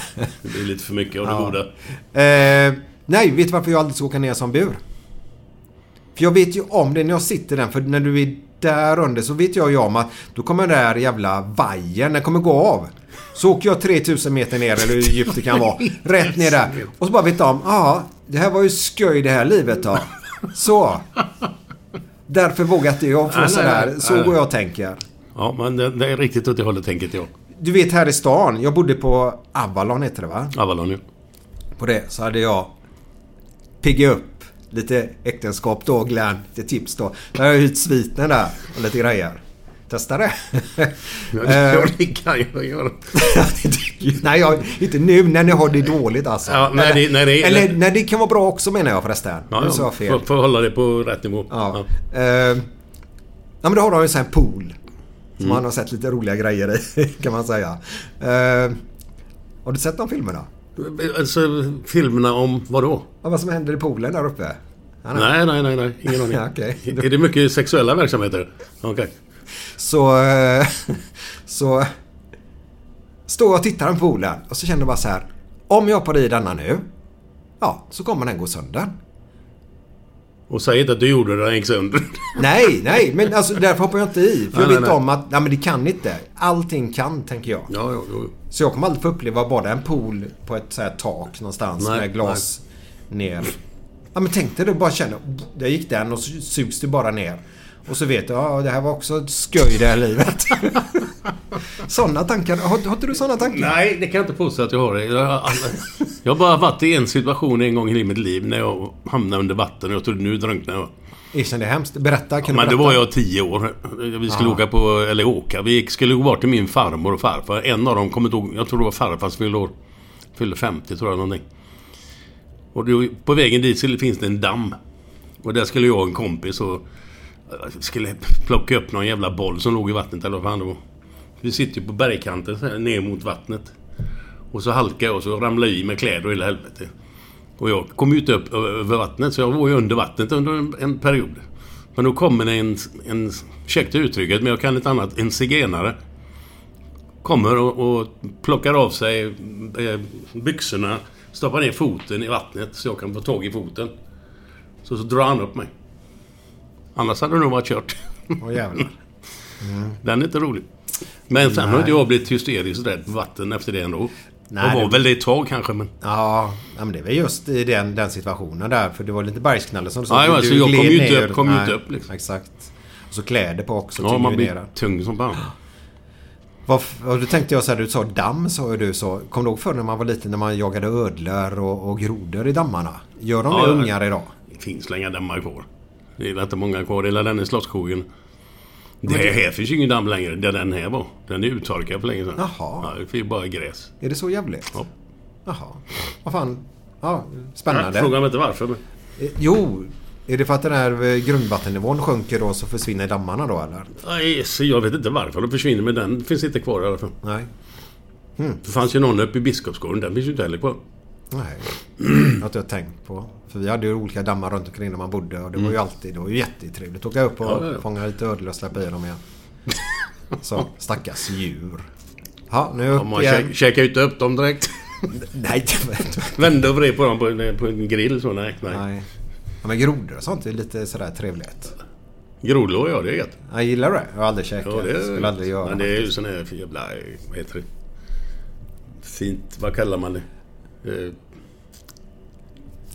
det blir lite för mycket av det Ja. goda. Eh, nej, vet du varför jag aldrig ska åka ner som bur? För jag vet ju om det när jag sitter där. För när du är där under så vet jag ju om att då kommer den där jävla vajern, den kommer gå av. Så åker jag 3000 meter ner eller hur djupt det kan vara. [laughs] Rätt ner där. Och så bara vet jag om, ja, det här var ju skoj det här livet då. Så. Därför vågar inte jag få sådär. Så går jag och tänker. Ja, men det, det är riktigt åt det hållet tänket jag. Du vet här i stan, jag bodde på Avalon heter det va? Avalon ju. På det så hade jag piggat upp lite äktenskap då Glenn. Lite tips då. Där har jag hyrt sviten där och lite grejer. Testa det. [laughs] Ja, Eh, det kan jag göra. [laughs] Nej, jag, inte nu när ni har det dåligt alltså. Ja, när det- när det- eller när det kan vara bra också menar jag förresten. Ja, nu sa ja. jag fel. Får, får hålla det på rätt nivå. Ja. Eh, ja men då har de ju en sån här pool. Som Mm. man har sett lite roliga grejer i [laughs] kan man säga. Eh, har du sett de filmerna? Alltså, filmerna om vad då? Ja, vad som händer i poolen där uppe? Ja, Nej, nej, nej, nej. Ingen aning. [laughs] Okej. Är det mycket sexuella verksamheter? Okej. Så... eh, [laughs] Så... Står jag och tittar på poolen och så känner jag bara så här. Om jag hoppar i denna nu. Ja, så kommer den gå sönder. Och säg inte att du gjorde det, den gick sönder. Nej, nej, men alltså därför hoppar jag inte i. För jag Nej, vet nej, nej. om att, nej men det kan inte. Allting kan, tänker jag. Ja, ja, ja. Så jag kommer aldrig få uppleva bara en pool på ett så här tak någonstans Nej, med glas ner. Ja men tänk dig du bara känner... Där gick den och så sugs du bara ner. Och så vet du, ja det här var också ett skoj det här livet. [laughs] sådana tankar. Har, har inte du sådana tankar? Nej, det kan jag inte påstå att jag har. Jag har, jag har bara varit i en situation en gång i mitt liv när jag hamnade under vatten och jag trodde nu drunknar jag. Erkänn det är hemskt. Berätta, kan Men du då var jag tio år. Vi skulle Ja. åka på, eller åka, vi skulle gå bort till min farmor och farfar. En av dem, kommer inte ihåg, jag tror det var farfar som fyllde år. Fyllde 50 tror jag någonting. Och då, på vägen dit finns det en damm. Och där skulle jag och en kompis och skulle plocka upp någon jävla boll som låg i vattnet eller vad fan det var. Vi sitter ju på bergkanten så här, ner mot vattnet. Och så halkar jag och så ramlar jag i med kläder och hela helvete. Och jag kom ju inte upp över vattnet så jag var ju under vattnet under en, en period. Men då kommer en, en ursäkta uttrycket, men jag kan ett annat, en zigenare. Kommer och, och plockar av sig eh, byxorna, stoppar ner foten i vattnet så jag kan få tag i foten. Så, så drar han upp mig. Annars hade det nog varit kört. Åh jävlar. [laughs] Den är inte rolig. Men sen har inte jag blivit hysteriskt rädd för vatten efter det ändå. Nej, jag var det- väl det ett tag kanske men... Ja, ja, men det är väl just i den, den situationen där. För det var lite bergsknalle som du Ja, Du- alltså, jag kom ju inte upp- kom Nej, inte upp, liksom. Exakt. Och så kläder på också. Ja, man blir tung som fan. Vad, då tänkte jag så här, du sa damm sa du så. Kommer du ihåg förr när man var liten när man jagade ödlor och, och grodor i dammarna? Gör de Ja, det ja. ungar idag? Det finns inga dammar kvar. Det är inte många kvar. Det är den i Slottsskogen. Det här finns ju ingen damm längre. Där den här var. Den är uttorkad för länge sedan. Jaha. Ja, det finns bara gräs. Är det så jävligt? Ja. Jaha. Vad fan. Ja, spännande. Fråga mig inte varför. Men... Eh, Jo. Är det för att den här eh, grundvattennivån sjunker då så försvinner dammarna då eller? Nej, så jag vet inte varför de försvinner men den finns inte kvar i alla fall. Nej. Det fanns ju någon uppe i Biskopsgården. Den finns ju inte heller kvar. Nej. Det [clears throat] har inte jag tänkt på. För vi hade ju olika dammar runt omkring där man bodde och det var ju alltid det var ju jättetrevligt. Åka upp och Mm. Ja, ja, ja. fånga lite ödlor och släppa i dem igen. [laughs] Så, stackars djur. Ja, nu Ja, upp man igen. kä- käkar ju inte upp dem direkt. [laughs] Nej, Vände och vred på dem på en, på en grill så. Nej, nej. nej. Ja, men grodor och sånt är lite sådär trevligt. Grodlår, ja det är gött. Jag gillar det. Jag har aldrig käkat. Ja, det Skulle aldrig göra. Men det är ju sån här jävla... Vad heter det? Fint... Vad kallar man det? Eh,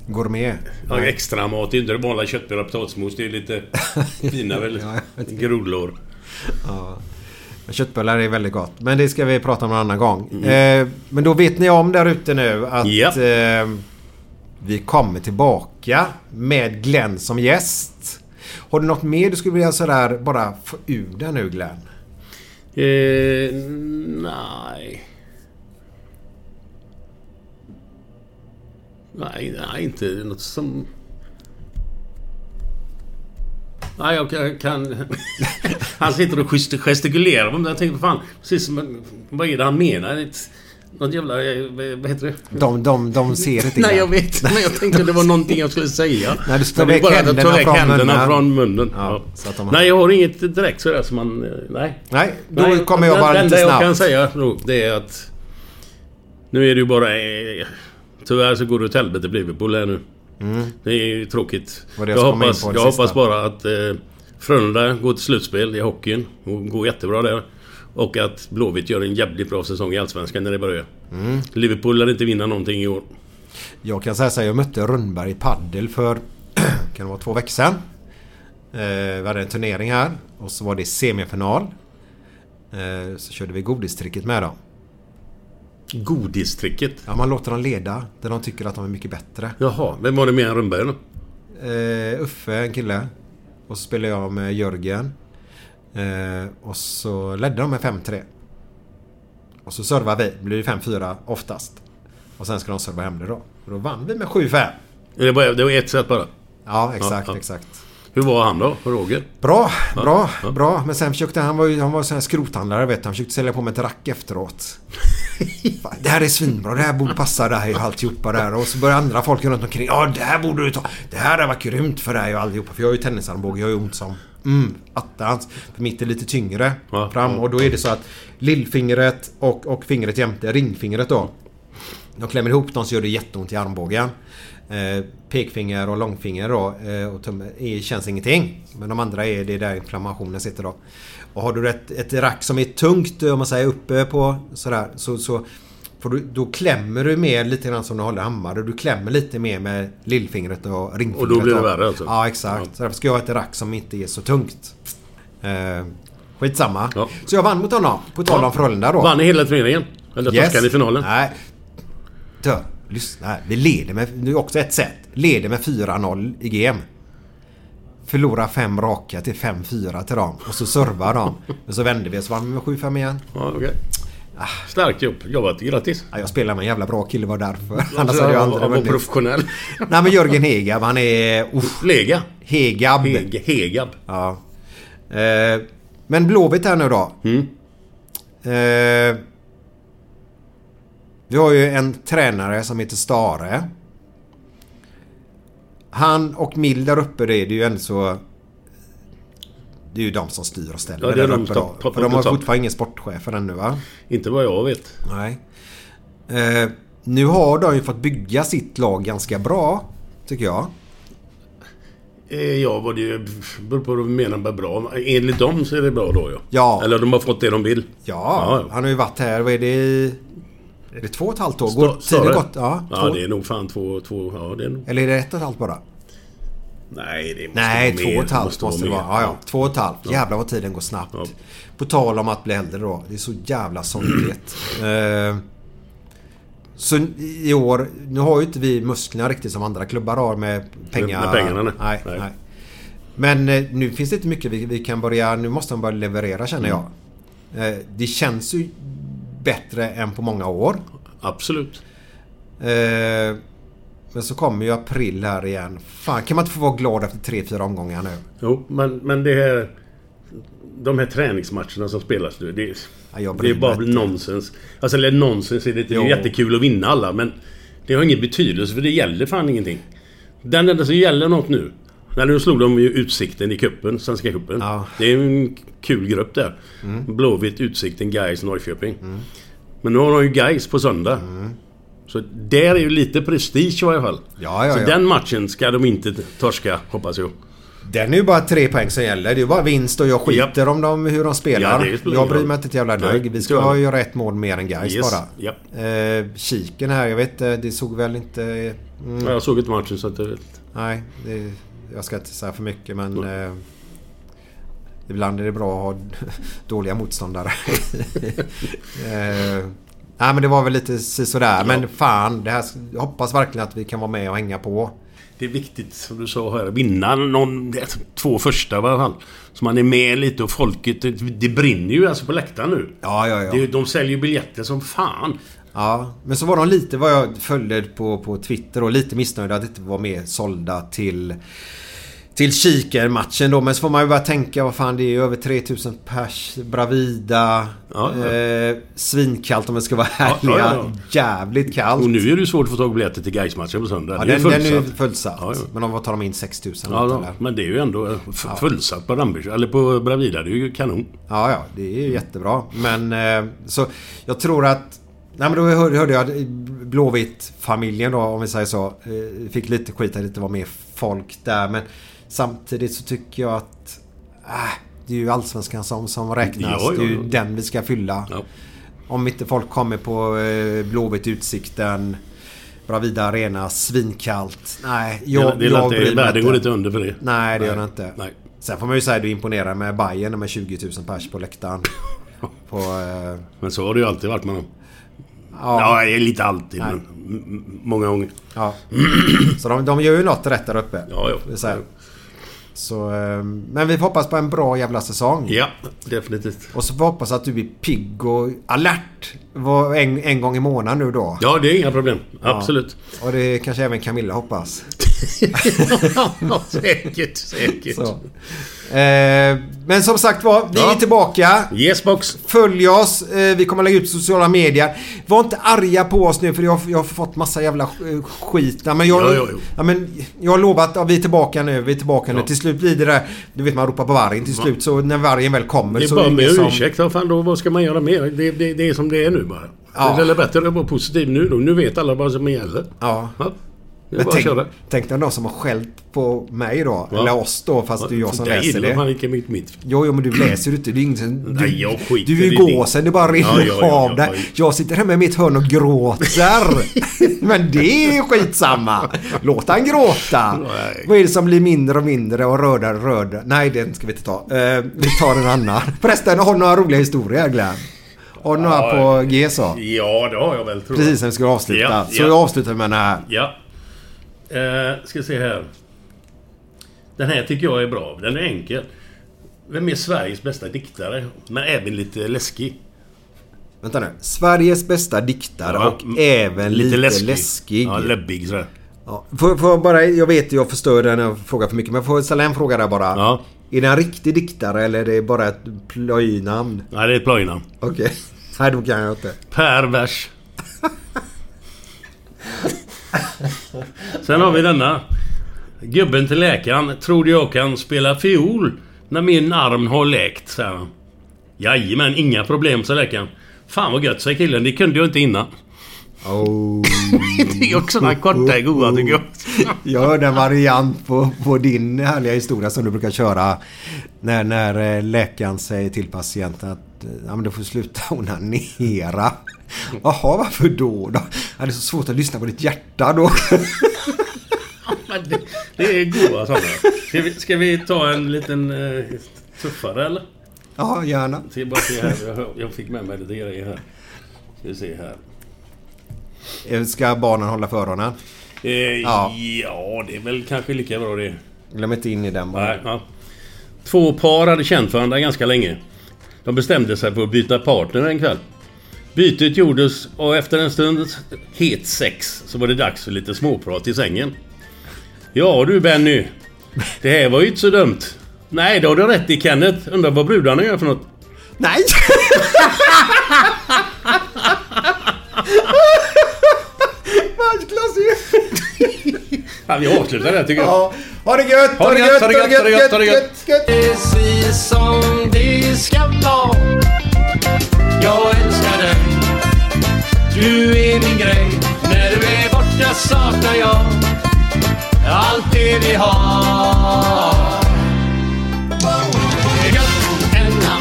Gourmet. Ja, extra mat. Det är inte det vanliga köttbullar och potatismos. Det är lite [laughs] finare. väl? Ja, Grodlår. Ja. Köttbullar är väldigt gott. Men det ska vi prata om en annan gång. Mm. Eh, men då vet ni om där ute nu att Ja. eh, vi kommer tillbaka med Glenn som gäst. Har du något mer du skulle vilja sådär bara få ur dig nu Glenn? Eh, nej. Nej, nej, inte något som... Nej, jag kan... kan... [laughs] han sitter och gest- gestikulerar. Men jag tänker, fan, precis som... Vad är det han menar? Något jävla... eh, Vad heter det? De, de, de ser inte Nej, jag vet. Men jag tänkte det var någonting jag skulle säga. [laughs] Nej, du ska det väck bara att händerna ta väck från händerna munnen. från munnen. Ja, Ja. att Nej, jag har inget direkt sådär som man... eh, Nej. Nej, då Nej, kommer jag det- bara det lite enda jag snabbt. kan säga då, det är att... Nu är det ju bara... Eh, tyvärr så går det åt helvete för Liverpool här nu. Det är ju tråkigt. Det jag hoppas, jag sista. hoppas bara att eh, Frölunda går till slutspel i hockeyn och går jättebra där. Och att Blåvitt gör en jävligt bra säsong i Allsvenskan när det börjar. Mm. Liverpool lär inte vinna någonting i år. Jag kan säga så här, jag mötte Rönnberg i paddel för [clears throat] kan det vara två veckor sedan. Eh, vi hade en turnering här och så var det semifinal. Eh, så körde vi godistricket med dem. Godistricket? Ja, man låter dem leda där de tycker att de är mycket bättre. Jaha, vem var det mer än Rönnberg då? Eh, Uffe, en kille. Och så spelade jag med Jörgen. Eh, och så ledde de med 5-3. Och så servade vi. Det blir 5-4 oftast. Och sen ska de serva hem det då. Och då vann vi med 7-5. Det var, ett sätt bara? Ja, exakt, Ja, ja. exakt. Hur var han då, Roger? Bra, bra, ja. bra. Men sen försökte han, var ju, han var sån här skrothandlare vet du. Han försökte sälja på mig ett rack efteråt. Fan, [laughs] det här är svinbra, det här borde passa dig och alltihopa där. Och så började andra folk runt omkring. Ja, det här borde du ta. Det här varit grymt för dig och allihopa. För jag har ju tennisarmbåge, jag har ju ont som mm, attans. För mitt är lite tyngre Ja, fram. ja. Och då är det så att lillfingret och, och fingret jämte, ringfingret då. De klämmer ihop dem så gör det jätteont i armbågen. Eh, pekfinger och långfinger då eh, och tumme känns ingenting. Men de andra är det där inflammationen sitter då. Och har du ett, ett rack som är tungt om man säger uppe på sådär så, så För då, då klämmer du mer lite grann som du håller hammare. Du klämmer lite mer med lillfingret och ringfingret. Och då blir det värre alltså? Ja, exakt. Så därför ska jag ha ett rack som inte är så tungt. Eh, skitsamma. Ja. Så jag vann mot honom. På tal om Frölunda då. Vann ni hela turneringen? Eller torskade ni i finalen? Nej. Tö, lyssna här. Vi leder med... Nu är också ett set. Leder med 4-0 i game. Förlorar fem raka till 5-4 till dem. Och så servar de. [laughs] Men så vände vi och så vann vi med 7-5 igen. Ja, okej. Starkt jobb jobbat. Grattis. Ja, jag spelar med en jävla bra kille var därför. Annars hade jag aldrig Han var professionell. [laughs] Nej men Jörgen Hegab han är... Uff, Lega. Hegab. Heg, Hegab. Ja. Eh, men Blåvitt här nu då. Mm. Eh, vi har ju en tränare som heter Stare. Han och Mild där uppe det är det ju ändå så... Det är ju de som styr och ställer Ja, det är de uppe då. topp- För de har fortfarande ingen sportchef ännu va? Inte vad jag vet. Nej. Eh, nu har de ju fått bygga sitt lag ganska bra. Tycker jag. Eh, Ja, vad det beror på vad du menar med bra. Enligt dem så är det bra då ja. Ja. Eller de har fått det de vill. Ja, Ja, han har ju varit här. Vad är det? Är det två och ett halvt år? Går tiden gått? Ja, Ja, det är nog fan två... två ja, det är nog... Eller är det ett och ett halvt bara? Nej, det måste Nej, vara två mer. och ett halvt måste det mer. vara. Ja, ja. Två och ett halvt. Jävlar vad tiden går snabbt. Ja. På tal om att bli äldre då. Det är så jävla sorgligt. [clears throat] Eh, så i år, nu har ju inte vi musklerna riktigt som andra klubbar har med pengar. Med pengarna, nej. nej. Nej. nej. Men eh, nu finns det inte mycket vi, vi kan börja... Nu måste de börja leverera känner jag. Eh, det känns ju bättre än på många år. Absolut. Eh, men så kommer ju april här igen. Fan, kan man inte få vara glad efter tre, fyra omgångar nu? Jo, men, men det här... De här träningsmatcherna som spelas nu. Det, är- Ja, det är bara inte. nonsens. Alltså, eller nonsens är det inte. Det är jättekul att vinna alla, men... Det har ingen betydelse för det gäller fan ingenting. Den enda som gäller något nu. När nu slog de ju Utsikten i kuppen, Svenska cupen. Ja. Det är en kul grupp där. Mm. Blåvitt, Utsikten, Gais, Norrköping. Men nu har de ju Gais på söndag. Så där är ju lite prestige i alla fall. Mm. Ja, ja, så ja. den matchen ska de inte torska, hoppas jag. Den är ju bara tre poäng som gäller. Det är ju bara vinst och jag skiter om dem, hur de spelar. Ja, jag bryr mig inte ett jävla Nej, dugg. Vi ska tyvärr. göra ett mål mer än Gais Yes, bara. japp. Eh, kiken här, jag vet inte, det såg väl inte... Mm, Jag såg inte matchen så att jag vet. Nej, det, jag ska inte säga för mycket men... Eh, ibland är det bra att ha [laughs] dåliga motståndare. [laughs] eh, nej men det var väl lite sådär. Men fan, det här, jag hoppas verkligen att vi kan vara med och hänga på. Det är viktigt, som du sa här, vinna någon, två första i alla fall. Så man är med lite och folket, det, det brinner ju alltså på läktaren nu. Ja, ja, ja. Det, de säljer biljetter som fan. Ja, men så var de lite vad jag följde på, på Twitter och lite missnöjda att det inte var mer sålda till till Kiker-matchen då. Men så får man ju bara tänka vad fan det är över 3000 pers. Bravida. Ja, ja. Eh, svinkallt om jag ska vara ärliga. ja. Jävligt kallt. Och nu är det svårt att få tag på biljetter till Gais-matchen på söndag. Ja, det är den, den är ju fullsatt. Ja, ja. Men de tar de in 6000 Ja, då, men det är ju ändå eh, fullsatt på Ramby, eller på Bravida. Det är ju kanon. Ja, ja. Det är ju jättebra. Men eh, så jag tror att... Nej men då hörde, hörde jag att Blåvitt-familjen då om vi säger så. eh, Fick lite skit att det inte var mer folk där. Men samtidigt så tycker jag att... Äh, det är ju Allsvenskan som, som räknas. Ja, ja, Det är ju ja. den vi ska fylla. Ja. Om inte folk kommer på eh, Blåvitt Utsikten. Bravida Arena, svinkallt. Nej, jag, det jag inte, bryr mig världen går inte under för det. Nej, det gör den inte. Nej. Sen får man ju säga att du imponerar med Bayern med 20 000 pers på läktaren. [laughs] på, eh, Men så har det ju alltid varit med dem. Ja, Ja, lite alltid, Nej. men många gånger. ja. [clears throat] Så de, de gör ju något rätt där uppe. Ja, ja. säga. Så, eh, men vi hoppas på en bra jävla säsong. Ja, definitivt. Och så får vi hoppas att du är pigg och alert en, en gång i månaden nu då. Ja, det är inga problem. Absolut. Och det kanske även Camilla hoppas. [laughs] säkert, säkert. Så. Eh, men som sagt var, vi Ja. är tillbaka. Yes box. Följ oss. Eh, vi kommer lägga ut sociala medier. Var inte arga på oss nu för jag, jag har fått massa jävla eh, skit. Ja, men jag, Ja, ja, ja. Ja, men jag har lovat att vi är tillbaka nu. Vi är tillbaka nu. Ja. Till slut blir det där. Du vet man ropar på vargen till slut. Så när vargen väl kommer Det är så bara med som- ursäkt. Vad fan då? Vad ska man göra mer? Det, det, det är som det är nu bara. Ja. Det är bättre att vara positiv nu då. Nu vet alla vad som gäller. Ja. Men tänk, tänk dig någon som har skällt på mig då. Ja. Eller oss då, fast det är jag som läser det. fan inte mitt, mitt. Jo, jo, men du läser ju inte. Det är ingen som, du, Nej, jag skiter du är ju gåsen. Det bara rinner Ja, ja, av dig. ja. Jag sitter hemma i mitt hörn och gråter. [laughs] men det är skitsamma. Låt han gråta. Nej. Vad är det som blir mindre och mindre och rödare och rödare? Nej, den ska vi inte ta. Eh, vi tar en annan. Förresten, har du några roliga historier Glenn? Har du några på G så? Ja, det har jag väl tror jag. Precis när vi ska avsluta. Så ja. jag avslutar med den här. Ja. Eh, ska se här. Den här tycker jag är bra. Den är enkel. Vem är Sveriges bästa diktare? Men även lite läskig. Vänta nu. Sveriges bästa diktare Ja, och även lite, läskig. Ja, läbbig sådär. Ja, får, får jag bara, jag vet jag förstör den när jag frågar för mycket men får jag ställa en fråga där bara? Ja. Är det en riktig diktare eller är det bara ett plöjnamn? Nej, det är ett plojnamn. Okej. [laughs] Nej, då kan jag inte. Per vers. [laughs] Sen har vi denna. Gubben till läkaren. Tror du jag kan spela fiol när min arm har läkt, säger han. Jajamän, inga problem, sa läkaren. Fan vad gött, säger killen. Det kunde jag inte innan. Oh. [laughs] det är också några korta goa tycker jag. [laughs] Jag hörde en variant på, på din härliga historia som du brukar köra. När, när eh, läkaren säger till patienten att eh, ja, men du får sluta onanera. Jaha, varför då? då? Ja, det är så svårt att lyssna på ditt hjärta då. Det, det är goa sådana. Ska vi, ska vi ta en liten eh, tuffare eller? Ja, gärna. Se, bara se här. Jag, hör- jag fick med mig lite grejer här. Ska vi se här. Eh, Ska barnen hålla för öronen? Eh, Ja. ja. det är väl kanske lika bra det. Glöm inte in i den bara. Nej, ja. Två par hade känt varandra ganska länge. De bestämde sig för att byta partner en kväll. Bytet gjordes och efter en stund het sex så var det dags för lite småprat i sängen. Ja du Benny. Det här var ju inte så dumt. Nej, det har du rätt i Kenneth. Undrar vad brudarna gör för något. Nej! Världsklass ju! Ja, vi avslutar där tycker jag. Ja, ha det gött! Ha det gött, ha det gött, ha det gött, ha det gött. Precis som det ska vara du är min grej. När du är borta saknar jag Allt det vi har. Det är gött denna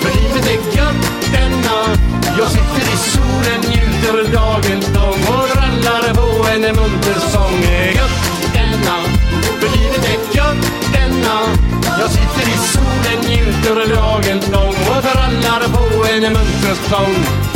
För livet är gött denna Jag sitter i solen, njuter dagen lång Och rallar på en munter sång. Det är gött denna För livet är gött denna Jag sitter i solen, njuter dagen lång Och rallar på en munter sång.